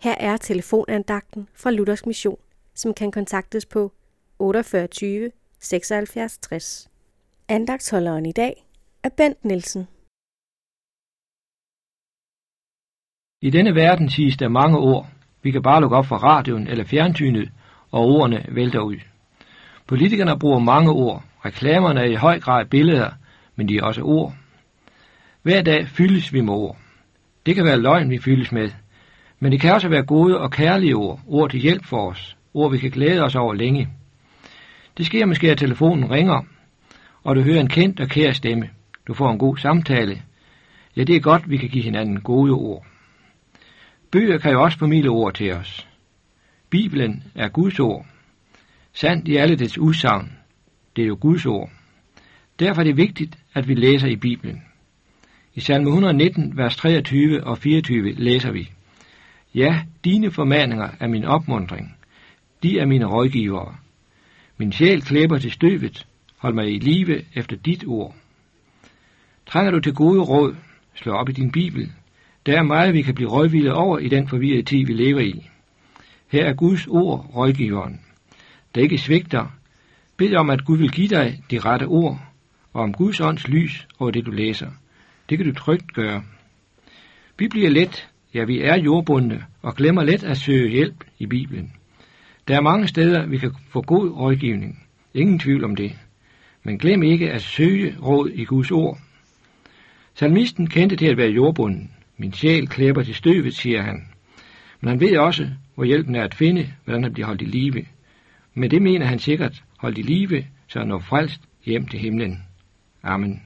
Her er telefonandagten fra Luthers Mission, som kan kontaktes på 48 76 60. Andagtsholderen i dag er Bent Nielsen. I denne verden siges der mange ord. Vi kan bare lukke op for radioen eller fjernsynet, og ordene vælter ud. Politikerne bruger mange ord. Reklamerne er i høj grad billeder, men de er også ord. Hver dag fyldes vi med ord. Det kan være løgn, vi fyldes med, men det kan også være gode og kærlige ord, ord til hjælp for os, ord vi kan glæde os over længe. Det sker måske, at telefonen ringer, og du hører en kendt og kær stemme. Du får en god samtale. Ja, det er godt, vi kan give hinanden gode ord. Bøger kan jo også formidle ord til os. Bibelen er Guds ord. Sandt i alle dets udsagn. Det er jo Guds ord. Derfor er det vigtigt, at vi læser i Bibelen. I salme 119, vers 23 og 24 læser vi. Ja, dine formaninger er min opmundring. De er mine rådgivere. Min sjæl klæber til støvet. Hold mig i live efter dit ord. Trænger du til gode råd, slå op i din Bibel. Der er meget, vi kan blive rådvildet over i den forvirrede tid, vi lever i. Her er Guds ord rådgiveren, der ikke svigter. Bed om, at Gud vil give dig de rette ord, og om Guds ånds lys over det, du læser. Det kan du trygt gøre. Vi bliver let, ja vi er jordbundne, og glemmer let at søge hjælp i Bibelen. Der er mange steder, vi kan få god rådgivning. Ingen tvivl om det. Men glem ikke at søge råd i Guds ord. Salmisten kendte til at være jordbunden. Min sjæl klæber til støvet, siger han. Men han ved også, hvor hjælpen er at finde, hvordan han bliver holdt i live. Med det mener han sikkert holdt i live, så han når frelst hjem til himlen. Amen.